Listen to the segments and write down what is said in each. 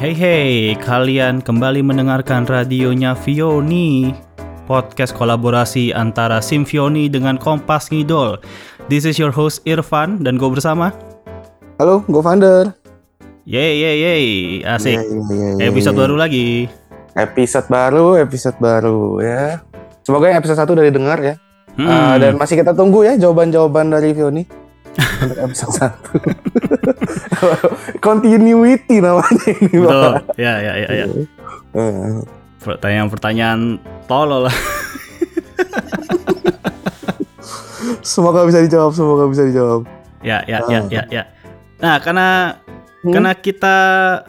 Hey hey, kalian kembali mendengarkan radionya Vioni Podcast kolaborasi antara Simfioni dengan Kompas Ngidol. This is your host Irfan dan gue bersama. Halo, gue Vander. Yeay yeay yeay, asik. Iya, iya, iya, iya, Episode baru lagi. Episode baru, episode baru ya. Semoga yang episode satu udah didengar ya. Hmm, Uh, dan masih kita tunggu ya jawaban-jawaban dari Vioni untuk episode satu. Continuity namanya ini, Betul, ya ya ya, ya. Eh, Pertanyaan-pertanyaan tolol lah Semoga bisa dijawab, semoga bisa dijawab. Ya ya ya ya ya Nah karena Hmm? Karena kita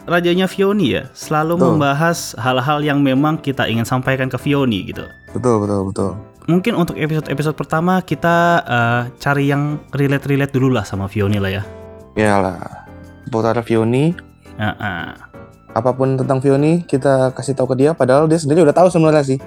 radionya Vioni ya, selalu Betul. membahas hal-hal yang memang kita ingin sampaikan ke Vioni gitu. Betul, betul, betul. Mungkin untuk episode-episode pertama kita eh, cari yang relate-relate dulu lah sama Vioni lah ya. Iyalah. Seputar Vioni, Ah, ah. apa pun tentang Vioni kita kasih tahu ke dia padahal dia sendiri udah tahu sebenarnya sih.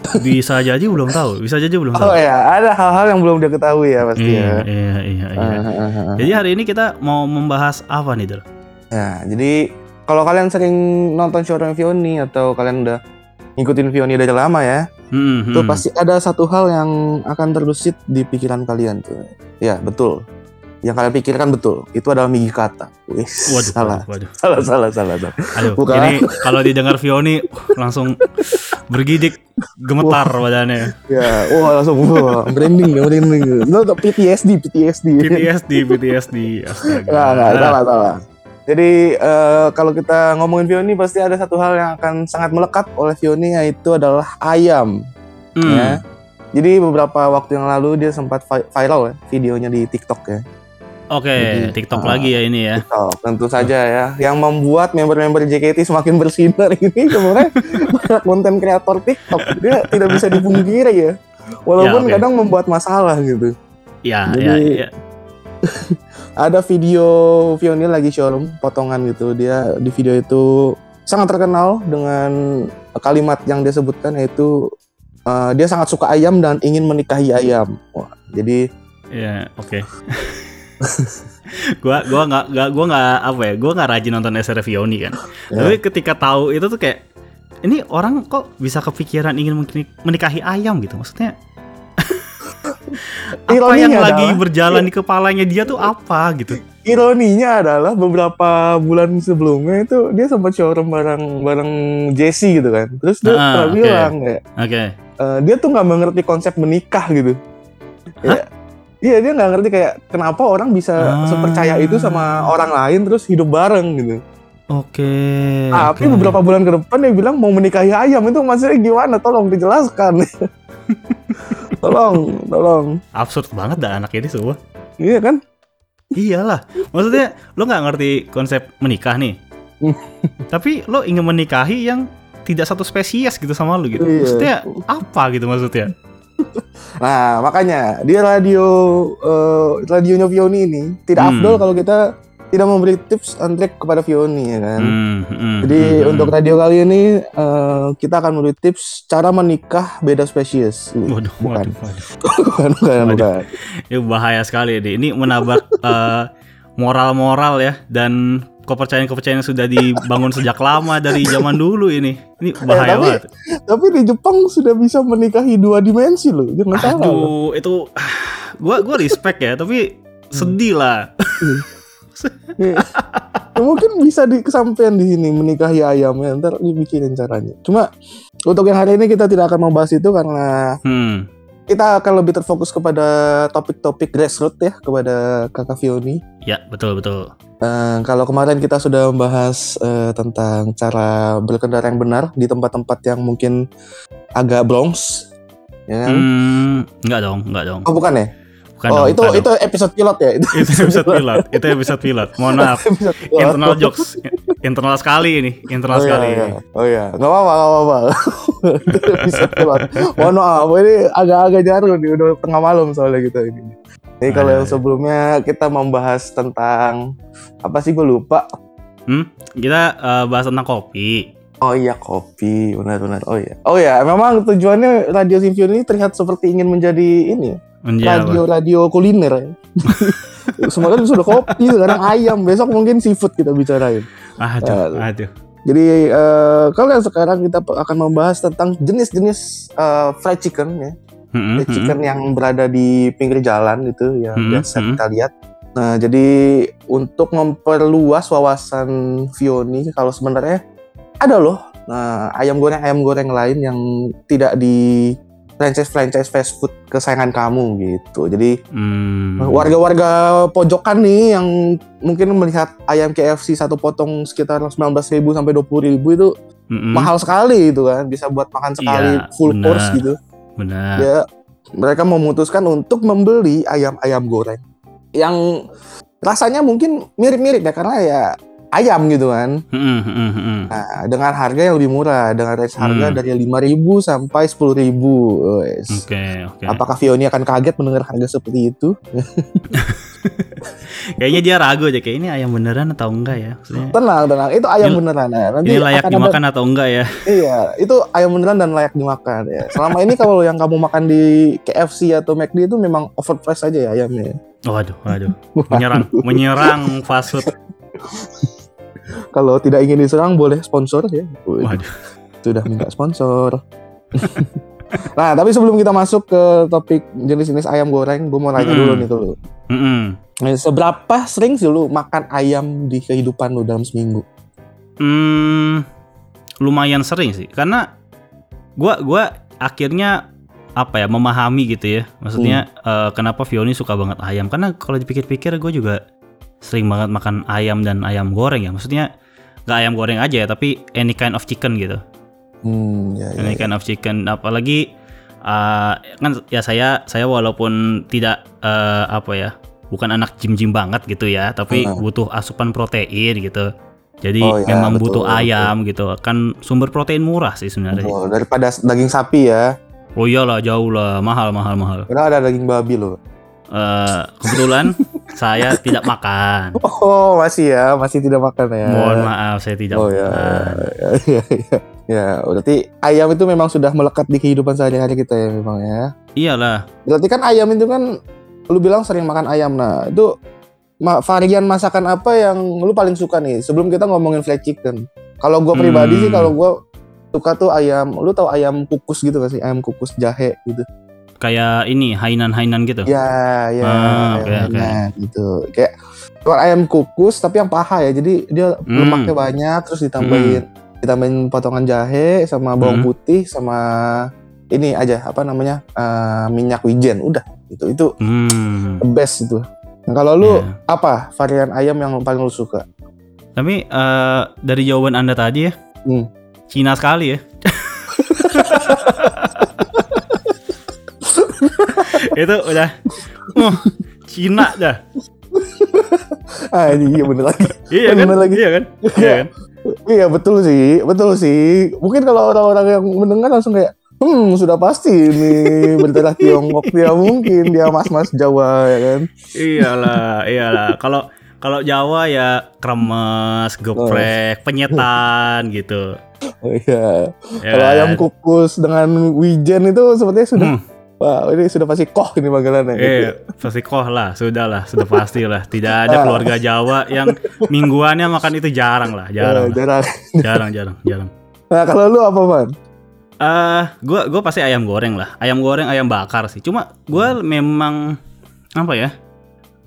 Bisa jadi belum tahu, bisa jadi belum tahu. Oh ya, ada hal-hal yang belum dia ketahui ya pasti Iya, ya. iya, iya, iya. Ah, ah, ah, ah. Jadi hari ini kita mau membahas apa nih, Del? Ya, jadi kalau kalian sering nonton showroom Vioni atau kalian udah ngikutin Vioni dari lama ya, Hmm, itu hmm. pasti ada satu hal yang akan terbesit di pikiran kalian tuh. Ya, betul. Yang kalian pikirkan betul, itu adalah Migi Kata. Wis, Waduh, salah. waduh, waduh. salah, salah, salah, salah. Aduh, Bukan. ini kalau didengar Vioni uh, langsung bergidik, gemetar badannya. Ya, wah langsung wah, branding, branding. Lo tau PTSD, PTSD. PTSD, PTSD, astaga. Enggak, enggak, salah, salah. Jadi eh, kalau kita ngomongin Vioni pasti ada satu hal yang akan sangat melekat oleh Vioni yaitu adalah ayam. Hmm. ya. Jadi beberapa waktu yang lalu dia sempat vi- viral ya videonya di TikTok ya. Oke, Jadi, TikTok ah. lagi ya ini ya. TikTok tentu saja ya. Yang membuat member-member JKT semakin bersinar ini sebenarnya para konten kreator TikTok. Dia tidak bisa dipungkiri ya. Walaupun Ya, oke. kadang membuat masalah gitu. Ya, Jadi- ya, ya. Ada video Vioni lagi showroom potongan gitu. Dia di video itu sangat terkenal dengan kalimat yang dia sebutkan yaitu eh, dia sangat suka ayam dan ingin menikahi ayam. Wah, jadi Ya, oke. gua gua nggak nggak gua nggak apa ya gua nggak rajin nonton SR Vioni kan Ya. tapi ketika tahu itu tuh kayak ini orang kok bisa kepikiran ingin menik- menikahi ayam gitu maksudnya apa Ironinya yang lagi adalah- berjalan di kepalanya dia tuh apa gitu? Ironinya adalah beberapa bulan sebelumnya itu dia sempat showroom bareng bareng Jesse gitu kan. Terus dia Ah, pernah oke. bilang kayak oke. eh, dia tuh nggak mengerti konsep menikah gitu. Ya, iya dia nggak ngerti kayak kenapa orang bisa Ah. sepercaya itu sama orang lain terus hidup bareng gitu. Oke tapi oke. beberapa bulan ke depan dia bilang mau menikahi ayam. Itu maksudnya gimana? Tolong dijelaskan tolong tolong. Absurd banget dah anak ini semua iya kan? Iyalah. Maksudnya lo nggak ngerti konsep menikah nih. Hmm. tapi lo ingin menikahi yang tidak satu spesies gitu sama lo gitu. Iya. maksudnya apa gitu maksudnya? Nah, makanya di radio eh, radionya Vioni ini tidak Hmm. afdol kalau kita tidak memberi tips and trick kepada Vioni ya kan. Hmm, hmm, Jadi hmm, untuk hmm. radio kali ini eh, kita akan memberi tips cara menikah beda spesies. waduh, bukan. waduh, waduh. bukan, bukan, Waduh. bukan. Ini bahaya sekali nih. Ini menabrak eh, moral-moral ya dan kepercayaan-kepercayaan yang sudah dibangun sejak lama dari zaman dulu ini. Ini bahaya Eh, tapi- banget. Tapi di Jepang sudah bisa menikahi dua dimensi loh. Jangan salah. loh. Aduh, itu gua gua respect ya, tapi sedih lah. Ya, mungkin bisa di kesampaian di sini menikahi ayam ya. Ntar dibikin caranya. Cuma untuk yang hari ini kita tidak akan membahas itu karena Hmm. kita akan lebih terfokus kepada topik-topik grassroots ya kepada kakak Vioni. Ya, betul betul. Eh, kalau kemarin kita sudah membahas eh, tentang cara berkendara yang benar di tempat-tempat yang mungkin agak Bronx, ya kan? Hmm, enggak dong, enggak dong. Oh bukan ya? Bukan oh dong, itu itu episode pilot ya? Itu itu episode pilot. Itu episode pilot. Mohon maaf. pilot. Internal jokes. Internal sekali ini, internal Oh iya, sekali. iya. oh iya, nggak apa-apa, nggak apa-apa. Itu episode pilot. Mohon maaf, ini agak-agak jarum nih, udah tengah malam soalnya kita ini. Jadi kalau Ah, yang iya. sebelumnya kita membahas tentang apa sih gue lupa. Kita eh, bahas tentang kopi. Oh iya kopi, benar-benar. Oh iya. Oh iya, memang tujuannya Radio Symphony ini terlihat seperti ingin menjadi ini. Radio-radio kuliner. ya. Semoga sudah kopi, sekarang ayam, besok mungkin seafood kita bicarain. Aduh, Eh, aduh. Jadi eh, kalau yang sekarang kita akan membahas tentang jenis-jenis eh, fried chicken ya. Mm-mm, Fried chicken yang berada di pinggir jalan itu yang Hmm, biasa hmm. kita lihat. Nah, jadi untuk memperluas wawasan Vioni kalau sebenarnya ada loh nah, ayam goreng ayam goreng lain yang tidak di franchise franchise fast food kesayangan kamu gitu. Jadi Hmm. warga-warga pojokan nih yang mungkin melihat ayam KFC satu potong sekitar 19.000 sampai 20.000 itu Mm-mm. mahal sekali itu kan bisa buat makan sekali Iya, full benar. course gitu Benar. ya mereka memutuskan untuk membeli ayam-ayam goreng yang rasanya mungkin mirip-mirip ya karena ya ayam gitu kan mm-mm. nah dengan harga yang lebih murah dengan range harga Hmm. dari 5.000 sampai 10.000 Wes. Oke, oke. apakah Vioni akan kaget mendengar harga seperti itu Kayaknya dia ragu aja kayak ini ayam beneran atau enggak ya? Maksudnya tenang tenang itu ayam Ini- beneran ya nanti ini layak akan ada- dimakan atau enggak ya? Iya, itu ayam beneran dan layak dimakan ya. Selama ini kalau yang kamu makan di KFC atau McD itu memang overpriced aja ya ayamnya. Waduh, waduh. Menyerang, menyerang fast food. Kalau tidak ingin diserang boleh sponsor ya. Waduh. Sudah minta sponsor. nah, tapi sebelum kita masuk ke topik jenis-jenis ayam goreng, gue mau nanya Mm. dulu nih tuh. lu. Mm-mm. Eh, Seberapa sering sih lu makan ayam di kehidupan lu dalam seminggu? Hmm, lumayan sering sih, karena gua gua akhirnya apa ya memahami gitu ya. Maksudnya eh, kenapa Vioni suka banget ayam? Karena kalau dipikir-pikir gue juga sering banget makan ayam dan ayam goreng ya. Maksudnya nggak ayam goreng aja ya, tapi any kind of chicken gitu. Hmm, ya, ya, Any kind of chicken. Apalagi eh, kan ya saya saya walaupun tidak eh, apa ya, bukan anak gym-gym banget gitu ya, tapi Heeh. butuh asupan protein gitu. Jadi Oh, ya, memang betul, butuh ayam gitu. Kan sumber protein murah sih sebenarnya. Oh, daripada daging sapi ya. Oh iyalah jauh lah, mahal mahal mahal. Karena ada daging babi loh. Eh kebetulan saya tidak makan. Oh, masih ya, masih tidak makan ya. Mohon maaf saya tidak Oh ya, makan. ya, ya, ya. Ya, berarti ayam itu memang sudah melekat di kehidupan sehari-hari kita ya memang ya. Iyalah. Berarti kan ayam itu kan lu bilang sering makan ayam. Nah, itu varian masakan apa yang lu paling suka nih? Sebelum kita ngomongin fried chicken. Kalau gua pribadi Hmm. sih kalau gua suka tuh ayam, lu tahu ayam kukus gitu gak sih? Ayam kukus jahe gitu. Kayak ini hainan-hainan gitu. Ya, ya, Ah, oke, oke. gitu. Kayak bukan ayam kukus tapi yang paha ya. Jadi dia Hmm. lemaknya banyak terus ditambahin ditambahin potongan jahe sama bawang Hmm. putih sama ini aja apa namanya? eh, minyak wijen. Udah. Itu itu Hmm. the best itu. Nah, kalau lu Iya. apa varian ayam yang paling lu suka? Tapi eh, dari jawaban anda tadi ya, Hmm. Cina sekali ya. itu udah, oh, Cina dah. Ah, ini iya bener lagi. Iya kan? Bener lagi. Iya kan? Iya kan? iya betul sih, betul sih. Mungkin kalau orang-orang yang mendengar langsung kayak Hmm, sudah pasti ini berdarah Tiongkok dia mungkin dia mas-mas Jawa ya kan. Iyalah, iyalah. Kalau kalau Jawa ya kremes, geprek, penyetan gitu. Oh iya. Ya Kalau kan? ayam kukus dengan wijen itu sepertinya sudah Hmm. Wah ini sudah pasti koh ini panggilannya. Eh, pasti koh lah, sudah lah, sudah pasti lah. Tidak ada keluarga Jawa yang mingguannya makan itu jarang lah, jarang, lah. jarang. jarang, jarang, jarang. Nah, kalau lu apa, Man? Eh, gua gua pasti ayam goreng lah. Ayam goreng, ayam bakar sih. Cuma gua memang apa ya?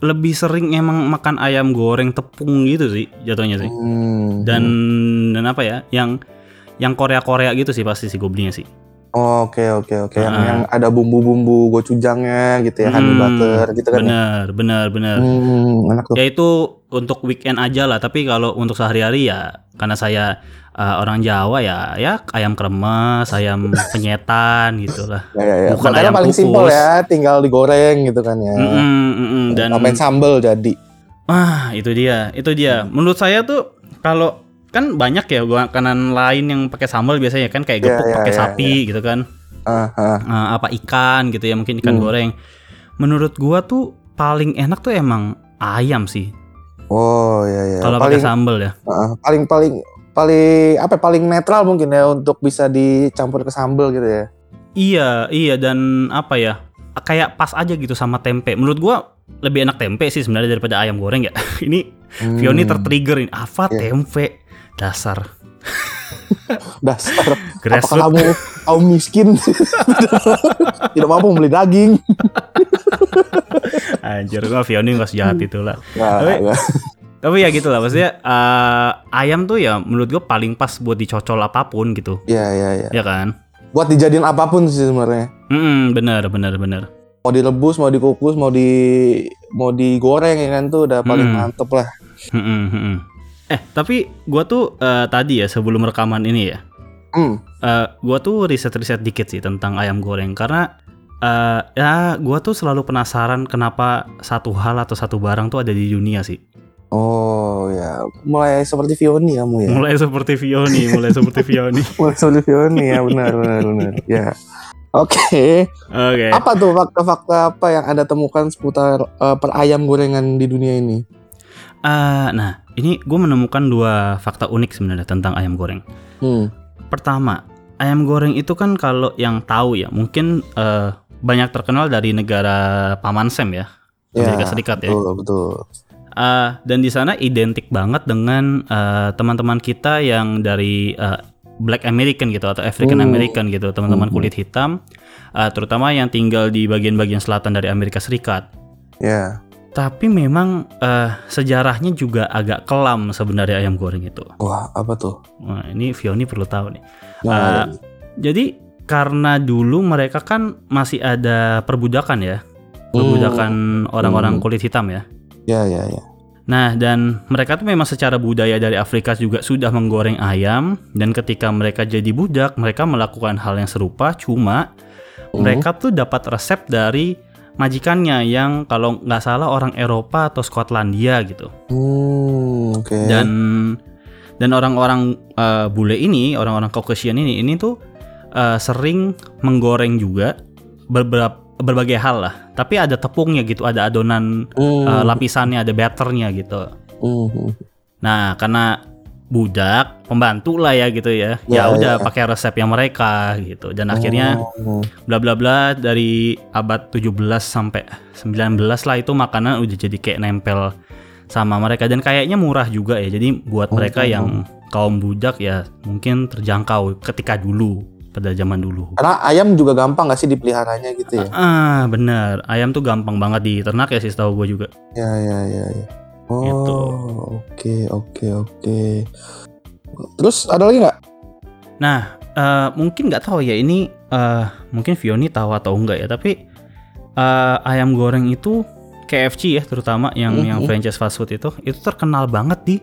Lebih sering emang makan ayam goreng tepung gitu sih jatuhnya sih. Hmm. Dan dan apa ya? Yang yang Korea-Korea gitu sih pasti sih gue belinya sih. Oh, Oke oke oke yang yang ada bumbu-bumbu gochujangnya gitu ya, honey Hmm, butter gitu kan. ya? Bener, bener, bener. Hmm, enak tuh. Ya itu untuk weekend aja lah. Tapi kalau untuk sehari-hari ya karena saya eh, orang Jawa ya, ya ayam kremes, ayam penyetan gitu lah. Ya, ya, ya. bukan Makanya ayam paling simpel ya, tinggal digoreng gitu kan ya. Mm-mm, mm-mm. Dan Tambahin sambel jadi. Ah, itu dia. Itu dia. Menurut saya tuh kalau kan banyak ya makanan lain yang pakai sambal biasanya kan kayak Iya, gepuk iya, pakai iya, sapi gitu kan. Ah, ah. Ah, apa ikan gitu ya, mungkin ikan Hmm. goreng. Menurut gua tuh paling enak tuh emang ayam sih. Oh ya ya. Kalau pakai sambal ya. ah, paling paling paling apa ya, paling netral mungkin ya untuk bisa dicampur ke sambel gitu ya. Iya, iya dan apa ya? Kayak pas aja gitu sama tempe. Menurut gua lebih enak tempe sih sebenarnya daripada ayam goreng ya. ini Hmm. Vioni tertrigger ini. Apa Iya. tempe? Dasar. Dasar. Grassroots. Apakah kamu kaum miskin? Tidak mampu membeli daging. Anjir, gua Vioni nggak sejahat itu lah. Nggak, Tapi- nggak. Tapi ya gitu lah, maksudnya eh, ayam tuh ya menurut gue paling pas buat dicocol apa pun gitu, Iya, iya, iya. ya kan? Buat dijadiin apa pun sih sebenarnya. Hmm, bener, bener, bener. Mau direbus, mau dikukus, mau di mau digoreng ya kan tuh udah paling Hmm. mantep lah. Hmm, hmm, hmm. Eh, tapi gua tuh eh, tadi ya sebelum rekaman ini ya, Hmm. eh, gua tuh riset-riset dikit sih tentang ayam goreng karena eh, ya gua tuh selalu penasaran kenapa satu hal atau satu barang tuh ada di dunia sih. Oh ya, mulai seperti Vioni kamu ya. Mulai seperti Vioni, mulai seperti Vioni. Mulai seperti Vioni ya, benar, benar, benar. Ya. Oke, Oke. apa tuh fakta-fakta apa yang Anda temukan seputar eh, perayam gorengan di dunia ini? Eh, nah, ini gue menemukan dua fakta unik sebenarnya tentang ayam goreng. Hmm. Pertama, ayam goreng itu kan kalau yang tahu ya, mungkin eh, banyak terkenal dari negara Paman Sam ya, Amerika Serikat ya. Betul, betul. Eh, dan di sana identik banget dengan teman-teman kita yang dari eh, Black American gitu atau African Hmm. American gitu, teman-teman Hmm. kulit hitam, eh, terutama yang tinggal di bagian-bagian selatan dari Amerika Serikat. Ya. Tapi memang eh, sejarahnya juga agak kelam sebenarnya ayam goreng itu. Wah, apa tuh? Wah, ini Vioni perlu tahu nih. Nah, Eh, jadi karena dulu mereka kan masih ada perbudakan ya, perbudakan orang-orang Hmm. kulit hitam ya. ya, ya, ya. Nah, dan mereka tuh memang secara budaya dari Afrika juga sudah menggoreng ayam dan ketika mereka jadi budak, mereka melakukan hal yang serupa cuma Hmm. mereka tuh dapat resep dari majikannya yang kalau nggak salah orang Eropa atau Skotlandia gitu. Hmm, oke. Dan dan orang-orang eh, bule ini, orang-orang Caucasian ini ini tuh eh, sering menggoreng juga beberapa berbagai hal lah. Tapi ada tepungnya gitu, ada adonan Hmm, eh, lapisannya, ada batternya gitu. hmm. Nah, karena budak, pembantu lah ya gitu ya. Ya, Ya, udah ya. pakai resep yang mereka gitu. Dan akhirnya Oh, bla bla bla dari abad 17 sampai 19 lah itu makanan udah jadi kayak nempel sama mereka dan kayaknya murah juga ya. Jadi buat Oh, mereka oh, yang kaum budak ya mungkin terjangkau ketika dulu pada zaman dulu. Karena ayam juga gampang gak sih dipeliharanya gitu ya? Ah, bener. Ayam tuh gampang banget diternak ya sih tahu gue juga. Ya, ya, ya, ya. Oh, Gitu. oke, oke, oke. Terus ada lagi nggak? Nah, eh, mungkin nggak tahu ya ini eh, mungkin Vioni tahu atau enggak ya, tapi eh, ayam goreng itu KFC ya terutama yang Mhm. yang franchise fast food itu itu terkenal banget di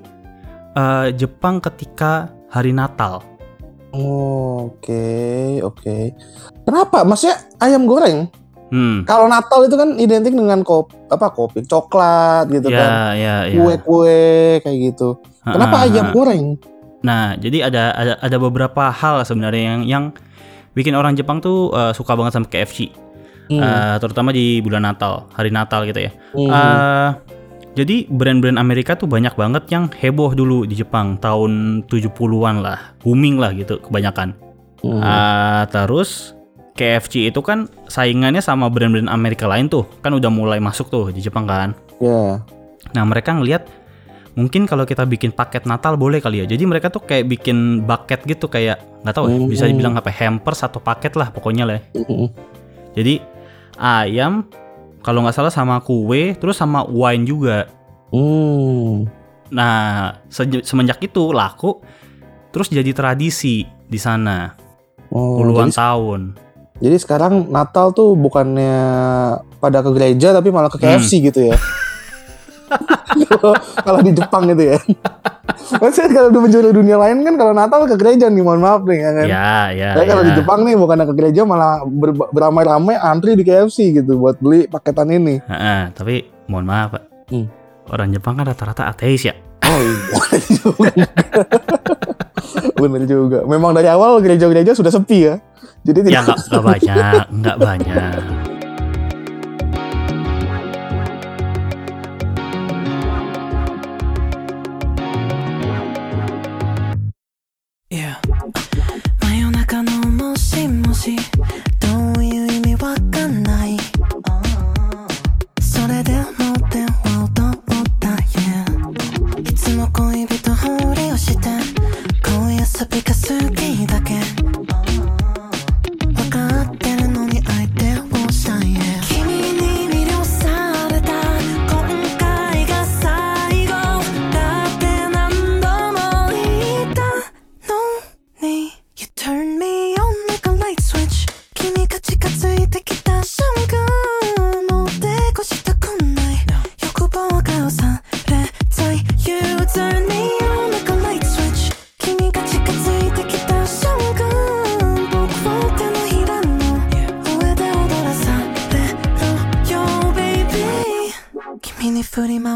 eh, Jepang ketika hari Natal. Oh, oke, oke. Kenapa? Maksudnya ayam goreng? Hmm. Kalau Natal itu kan identik dengan kopi, apa kopi, coklat gitu kan, Ya, ya, ya. kue-kue kayak gitu. Kenapa Ah, ayam ah. goreng? Nah, jadi ada ada ada beberapa hal sebenarnya yang yang bikin orang Jepang tuh eh, suka banget sama KFC. Hmm. Eh, terutama di bulan Natal, hari Natal gitu ya. Hmm. Eh, jadi brand-brand Amerika tuh banyak banget yang heboh dulu di Jepang tahun 70-an lah, booming lah gitu kebanyakan. Hmm. Eh, terus KFC itu kan saingannya sama brand-brand Amerika lain tuh, kan udah mulai masuk tuh di Jepang kan. ya. Nah mereka ngelihat mungkin kalau kita bikin paket Natal boleh kali ya. Jadi mereka tuh kayak bikin bucket gitu kayak nggak tahu ya, Hmm. bisa dibilang apa hampers atau paket lah pokoknya lah. ya. Hmm. Jadi ayam kalau nggak salah sama kue, terus sama wine juga. Hmm. Nah, seje- semenjak itu laku, terus jadi tradisi di sana Oh, puluhan jadi, tahun. Jadi sekarang Natal tuh bukannya pada ke gereja tapi malah ke Hmm. KFC gitu ya. Kalau- di Jepang gitu ya. Maksudnya kalau di penjuru dunia lain kan kalau Natal ke gereja nih, mohon maaf nih ya kan. Ya, ya, Tapi kalau ya. di Jepang nih bukan ke gereja malah ber- beramai-ramai antri di KFC gitu buat beli paketan ini. Heeh, tapi mohon maaf pak, Hmm. orang Jepang kan rata-rata ateis ya. Oh iya, bener juga. Memang dari awal gereja-gereja sudah sepi ya. Jadi Ya tidak nggak banyak, nggak banyak. 振り回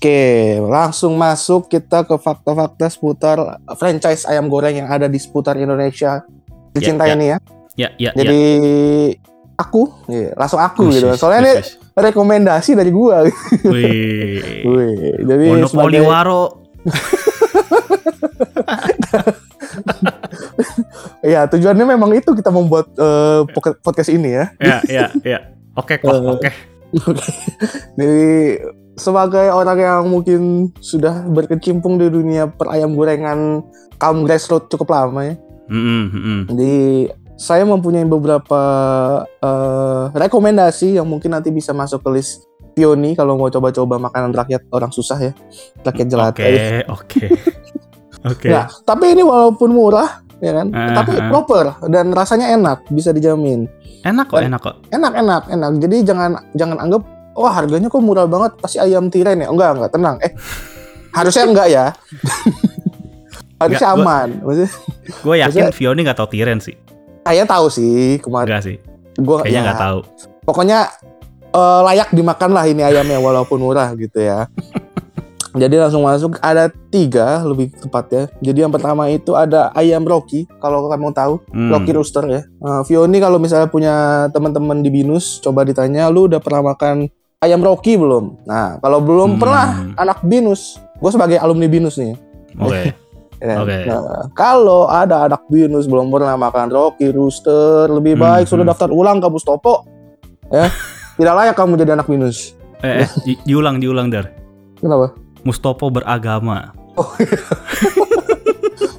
Oke, langsung masuk kita ke fakta-fakta seputar franchise ayam goreng yang ada di seputar Indonesia. Dicintai Ya, ya. ini ya. Ya, ya, Jadi aku, iya, langsung aku Wih, gitu. Soalnya ini rekomendasi dari gua. wih. Wih. Jadi Monopoli sebagai- Waro. ya tujuannya memang itu kita membuat eh, pocket- podcast ini ya. Ya, ya, ya. Oke kok, Eh. oke. Jadi sebagai orang yang mungkin sudah berkecimpung di dunia perayam gorengan kaum grassroots cukup lama ya. Mm-mm, mm-mm. Jadi saya mempunyai beberapa eh, rekomendasi yang mungkin nanti bisa masuk ke list Pioni kalau mau coba-coba makanan rakyat orang susah ya, rakyat jelata. Oke, oke. Oke. Nah, tapi ini walaupun murah ya kan, Ah, tapi ah. proper dan rasanya enak, bisa dijamin. Enak kok, enak kok. Enak, enak, enak. Jadi jangan jangan anggap wah harganya kok murah banget pasti ayam tiren ya. Enggak, enggak, tenang. Eh, harusnya enggak ya. harusnya Enggak, aman. Maksudnya, Gue yakin Maksudnya- Vioni nggak tahu Tiren sih. saya tahu sih kemarin. Enggak sih. Gua Kayaknya ya, nggak tahu. pokoknya eh, layak dimakan lah ini ayamnya walaupun murah gitu ya. Jadi langsung masuk ada tiga lebih tepatnya. Jadi yang pertama itu ada ayam Rocky kalau kamu tahu Hmm. Rocky Rooster ya. Eh, Vioni kalau misalnya punya teman-teman di binus coba ditanya lu udah pernah makan ayam Rocky belum? Nah kalau belum Hmm. pernah anak binus, gue sebagai alumni binus nih. Oke. ya. Oke. Nah, kalau ada anak binus belum pernah makan Rocky Rooster, lebih Hmm, baik sudah hmm. daftar ulang ke Mustopo. Ya, tidak layak kamu jadi anak binus. Eh, eh, di- diulang, diulang dar. Kenapa? Mustopo beragama.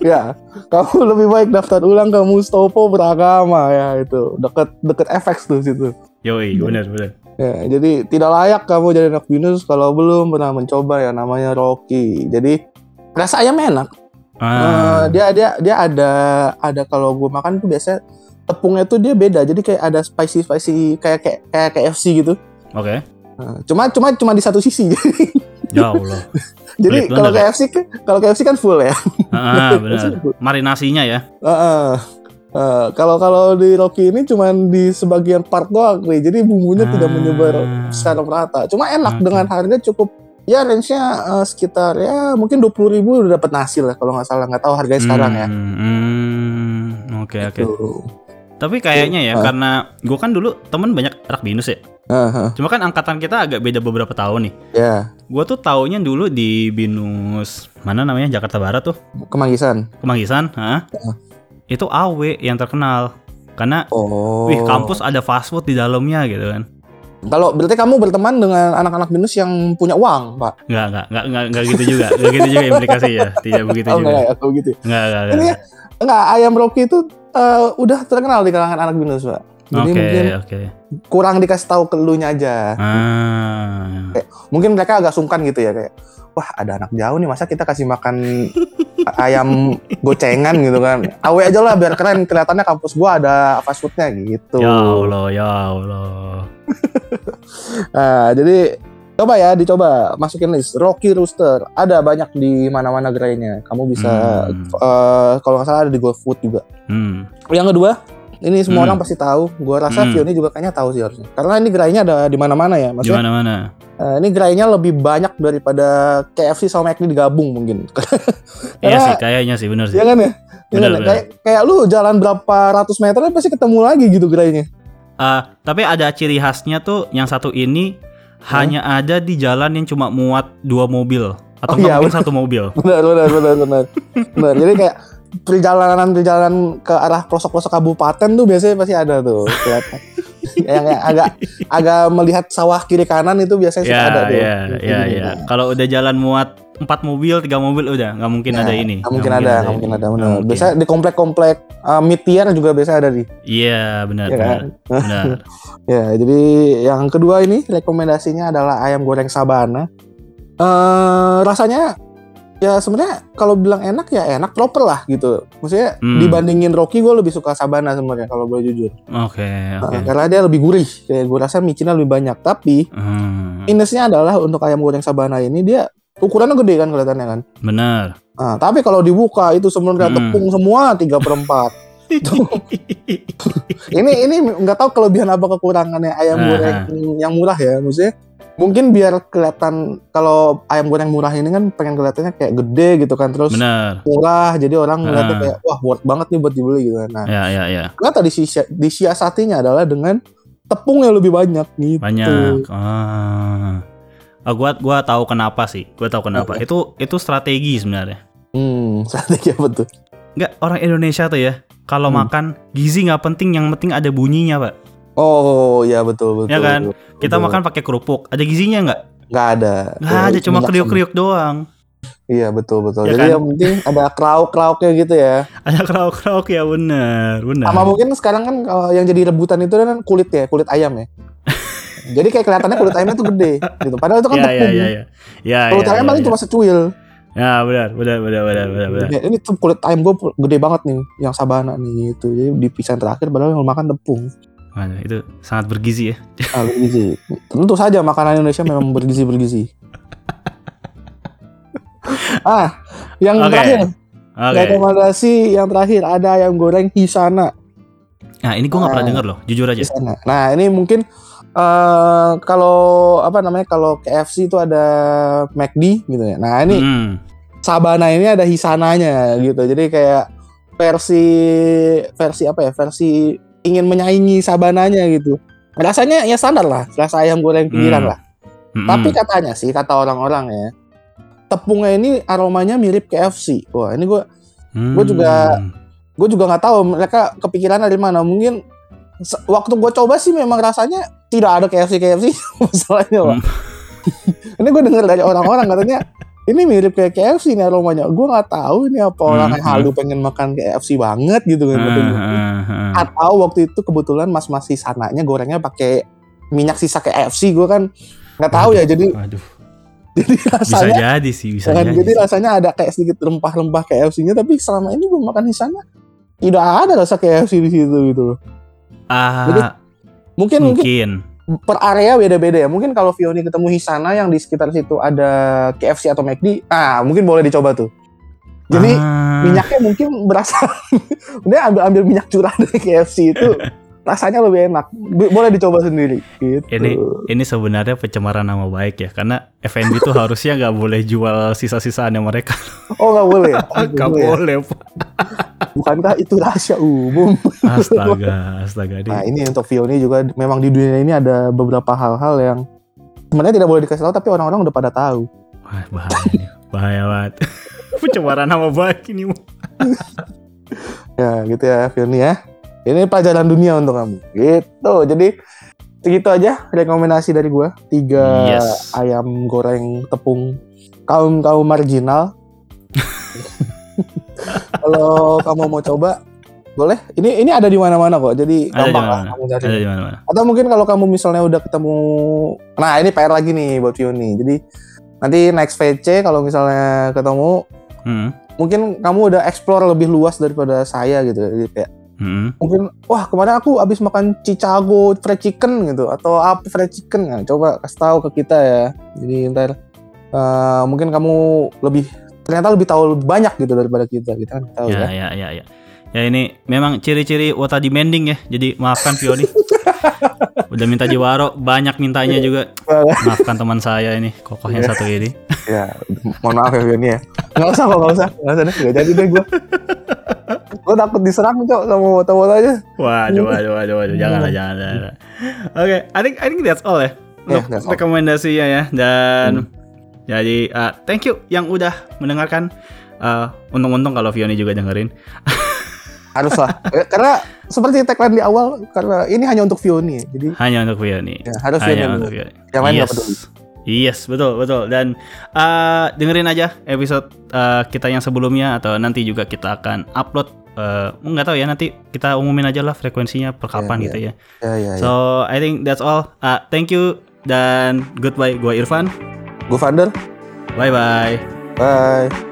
Ya, kamu lebih baik daftar ulang ke Mustopo beragama ya itu deket deket FX tuh situ. Yoi, bener, bener. Ya, jadi tidak layak kamu jadi anak binus kalau belum pernah mencoba ya namanya Rocky. Jadi rasa ayamnya enak. Eh, Ah, dia dia dia ada ada kalau gue makan tuh biasanya tepungnya tuh dia beda. Jadi kayak ada spicy spicy kayak kayak kayak KFC gitu. Oke. Nah, cuma cuma cuma di satu sisi. Ya Allah. jadi kalau banget, KFC kan kalau KFC kan full ya. Ah, benar. Marinasinya ya. Heeh. Eh, kalau kalau di Rocky ini cuma di sebagian part doang nih. Jadi bumbunya tidak Ah. menyebar secara merata. Cuma enak Oke. dengan harga cukup ya range-nya eh, sekitar ya mungkin 20.000 ribu udah dapat nasi lah kalau nggak salah nggak tahu harganya sekarang ya. Hmm, hmm, Oke, oke. Tuh. Tapi kayaknya ya, Ah. karena gue kan dulu temen banyak anak binus ya. Heeh, Cuma kan angkatan kita agak beda beberapa tahun nih. ya Gue tuh taunya dulu di binus mana namanya Jakarta Barat tuh, kemanggisan. Kemanggisan, hah? Itu AW yang terkenal. Karena, Oh. wih kampus ada fast food di dalamnya gitu kan. Kalau berarti kamu berteman dengan anak-anak binus yang punya uang, Pak? Enggak, enggak, enggak, enggak, enggak gitu juga. Enggak gitu juga implikasinya. Tidak begitu oh, juga. enggak, begitu. Enggak, enggak, Ini enggak. enggak ayam Rocky itu eh, udah terkenal di kalangan anak binus, Pak. Jadi Oke, mungkin oke. kurang dikasih tahu ke elunya aja. Ah. Mungkin mereka agak sungkan gitu ya kayak wah ada anak jauh nih masa kita kasih makan ayam gocengan gitu kan. Awe aja lah biar keren kelihatannya kampus gua ada fast foodnya gitu. Ya Allah, ya Allah. Nah, jadi coba ya dicoba masukin list Rocky Rooster ada banyak di mana-mana gerainya. Kamu bisa Hmm. eh, kalau nggak salah ada di GoFood juga. Hmm. Yang kedua ini semua Hmm. orang pasti tahu. Gua rasa Hmm. Vioni juga kayaknya tahu sih harusnya. Karena ini gerainya ada di mana-mana ya. Di Maksudnya mana-mana. eh, ini gerainya lebih banyak daripada KFC sama McD digabung mungkin. Iya sih, kayaknya sih bener sih. Iya kan ya? Iya Benar, kan ya? benar. Kayak, kayak lu jalan berapa ratus meter pasti ketemu lagi gitu gerainya. Ah, tapi ada ciri khasnya tuh yang satu ini hanya ada di jalan yang cuma muat dua mobil atau Oh, iya, mungkin satu mobil. Benar, benar, benar, benar. benar. Jadi kayak perjalanan perjalanan ke arah pelosok-pelosok kabupaten tuh biasanya pasti ada tuh kelihatan. yang, yang agak agak melihat sawah kiri kanan itu biasanya suka Ya, ada tuh. ya, ya, ya. Kalau udah jalan muat empat mobil, tiga mobil udah nggak mungkin Nah, ada ini. Nggak mungkin ada, nggak mungkin ada. Benar. Mungkin. Biasanya di komplek-komplek uh, mid tier juga biasa ada di. Iya, benar, Ya benar. kan? benar. Ya, jadi yang kedua ini rekomendasinya adalah ayam goreng sabana. Eh rasanya ya sebenarnya kalau bilang enak ya enak proper lah gitu. Maksudnya Hmm. dibandingin Rocky gue lebih suka sabana sebenarnya kalau boleh jujur. Oke, oke. Nah, karena dia lebih gurih. Kayak gue rasa micinnya lebih banyak. Tapi Hmm, minusnya adalah untuk ayam goreng sabana ini dia ukurannya gede kan kelihatannya kan. benar. Nah, tapi kalau dibuka itu sebenarnya Hmm. tepung semua 3 per 4. ini ini nggak tahu kelebihan apa kekurangannya ayam Aha. goreng yang murah ya maksudnya mungkin biar kelihatan kalau ayam goreng murah ini kan pengen kelihatannya kayak gede gitu kan terus benar. murah jadi orang ngeliatnya kayak wah worth banget nih buat dibeli gitu kan nah Ya, ya, ya. ternyata disia- disiasatinya adalah dengan tepung yang lebih banyak gitu Banyak. Ah. Ah, gua gua tahu kenapa sih. Gua tahu kenapa. Oke. Itu itu strategi sebenarnya. hmm strategi apa tuh Enggak, orang Indonesia tuh ya. Kalau Hmm. makan gizi nggak penting, yang penting ada bunyinya, Pak. Oh ya betul betul Ya kan? betul, Kita betul. makan pakai kerupuk, ada gizinya nggak? nggak ada Nggak ada, cuma kriuk-kriuk doang. Iya betul betul. Ya Jadi kan? yang penting ada krauk-krauknya gitu ya. Ada krauk-krauk ya bener, bener. Sama mungkin sekarang kan kalau yang jadi rebutan itu kan kulit ya, kulit ayam ya. jadi kayak kelihatannya kulit ayamnya tuh gede gitu. Padahal itu kan Ya, ya, tepung. ya, ya. Ya, Kulit ya, ayam ya, paling ya. cuma secuil. Ya, benar, benar, benar, benar, benar, benar. Ya, ini tuh kulit ayam gue gede banget nih, yang sabana nih gitu. Jadi di pisahan terakhir padahal yang makan tepung. Waduh, itu sangat bergizi ya. Ah, bergizi. Tentu saja makanan Indonesia memang bergizi-bergizi. ah, yang Oke. terakhir, Oke. rekomendasi yang terakhir ada ayam goreng Hisana. Nah, ini gua nggak pernah Ah. denger loh, jujur aja. di sana. Nah ini mungkin eh kalau apa namanya kalau KFC itu ada McD gitu ya. Nah ini Hmm. Sabana ini ada Hisananya gitu. Jadi kayak versi versi apa ya? Versi ingin menyaingi Sabananya gitu. Rasanya ya standar lah, rasa ayam goreng pinggiran Hmm. lah. Mm-mm. Tapi katanya sih kata orang-orang ya, tepungnya ini aromanya mirip KFC. Wah ini gue gua juga- Hmm. gue juga nggak tahu mereka kepikiran dari mana mungkin waktu gue coba sih memang rasanya tidak ada KFC KFC masalahnya Pak. Hmm. ini gue dengar dari orang-orang katanya ini mirip kayak KFC nih aromanya gue nggak tahu ini apa orang Hmm, yang halu pengen makan KFC banget gitu kan ah. atau waktu itu kebetulan mas mas sananya gorengnya pakai minyak sisa KFC gue kan nggak tahu ya jadi Waduh, jadi bisa rasanya jadi sih, bisa kan, jadi. jadi rasanya ada kayak sedikit rempah-rempah KFC-nya tapi selama ini gue makan di sana tidak ada rasa KFC di situ gitu Ah, Jadi, mungkin mungkin mungkin. Per area beda-beda ya. Mungkin kalau Vioni ketemu Hisana yang di sekitar situ ada KFC atau McD ah mungkin boleh dicoba tuh. Jadi Ah, minyaknya mungkin berasa dia ambil ambil minyak curah dari KFC itu rasanya lebih enak Bo- boleh dicoba sendiri gitu Ini ini sebenarnya pencemaran nama baik ya, karena FNB tuh harusnya nggak boleh jual sisa-sisaannya mereka. oh nggak boleh Nggak boleh ya? bukankah itu rahasia umum Astaga, astaga. Ini, Nah ini untuk Vioni juga memang di dunia ini ada beberapa hal-hal yang sebenarnya tidak boleh dikasih tahu tapi orang-orang udah pada tahu. Wah, bahaya nih. Bahaya banget. pencemaran nama baik ini. Ya gitu ya Vioni ya. Ini pelajaran dunia untuk kamu. Gitu. Jadi segitu aja rekomendasi dari gua. Tiga Yes. ayam goreng tepung kaum kaum marginal. Kalau kamu mau coba, boleh. Ini ini ada di mana-mana kok. Jadi Ada gampang lah kamu cari. Ada di mana-mana. Atau mungkin kalau kamu misalnya udah ketemu, nah ini PR lagi nih buat Fioni. Jadi nanti next VC kalau misalnya ketemu, Hmm. mungkin kamu udah explore lebih luas daripada saya gitu. Jadi kayak Hmm. mungkin wah kemarin aku habis makan Chicago fried chicken gitu atau apa fried chicken nah, coba kasih tahu ke kita ya jadi ntar eh, mungkin kamu lebih ternyata lebih tahu lebih banyak gitu daripada kita kita kan tahu Ya, ya, ya, ya, ya. Ya ini memang ciri-ciri wota demanding ya. Jadi maafkan Fioni. Udah minta jiwaro, banyak mintanya juga. Maafkan teman saya ini, kokohnya satu ini. ya mohon maaf ya Fioni ya nggak usah kok nggak usah nggak usah deh jadi deh gue gue takut diserang cok sama wota-wota aja Waduh, waduh, waduh, waduh. Janganlah, jangan, jangan. Oke, I think I think that's all ya. Untuk Yeah, rekomendasinya ya. Dan jadi uh, thank you yang udah mendengarkan. Uh, untung-untung kalau Fioni juga dengerin. harus lah Eh, karena seperti tagline di awal karena ini hanya untuk Fioni jadi Hanya untuk Fioni. ya, harus Hanya dulu. untuk Fioni. yang lain yes. peduli Yes, betul, betul. Dan uh, dengerin aja episode uh, kita yang sebelumnya atau nanti juga kita akan upload. uh, nggak tahu ya nanti kita umumin aja lah frekuensinya per kapan Iya, gitu ya. ya ya, ya. So I think that's all. Uh, thank you dan goodbye. Gua Irfan. gue Vander Bye bye. bye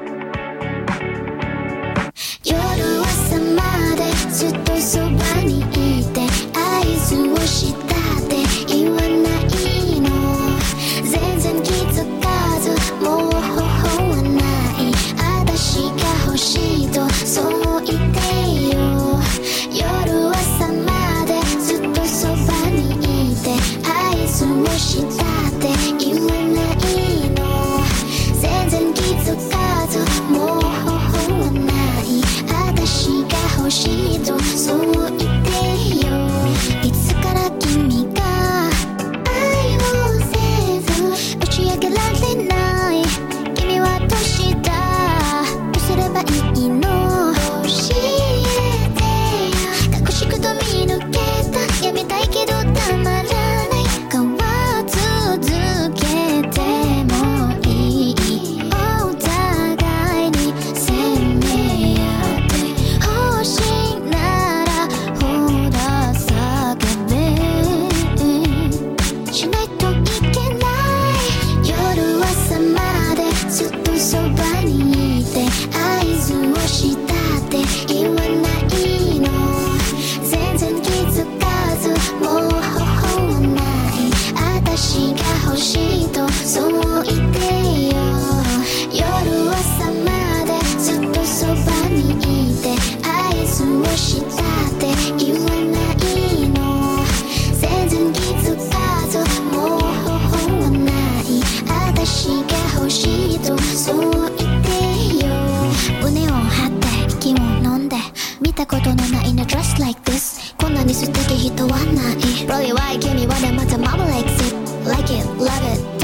give me what the mother mama likes it. Like it, love it,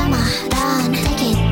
done, take it.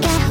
got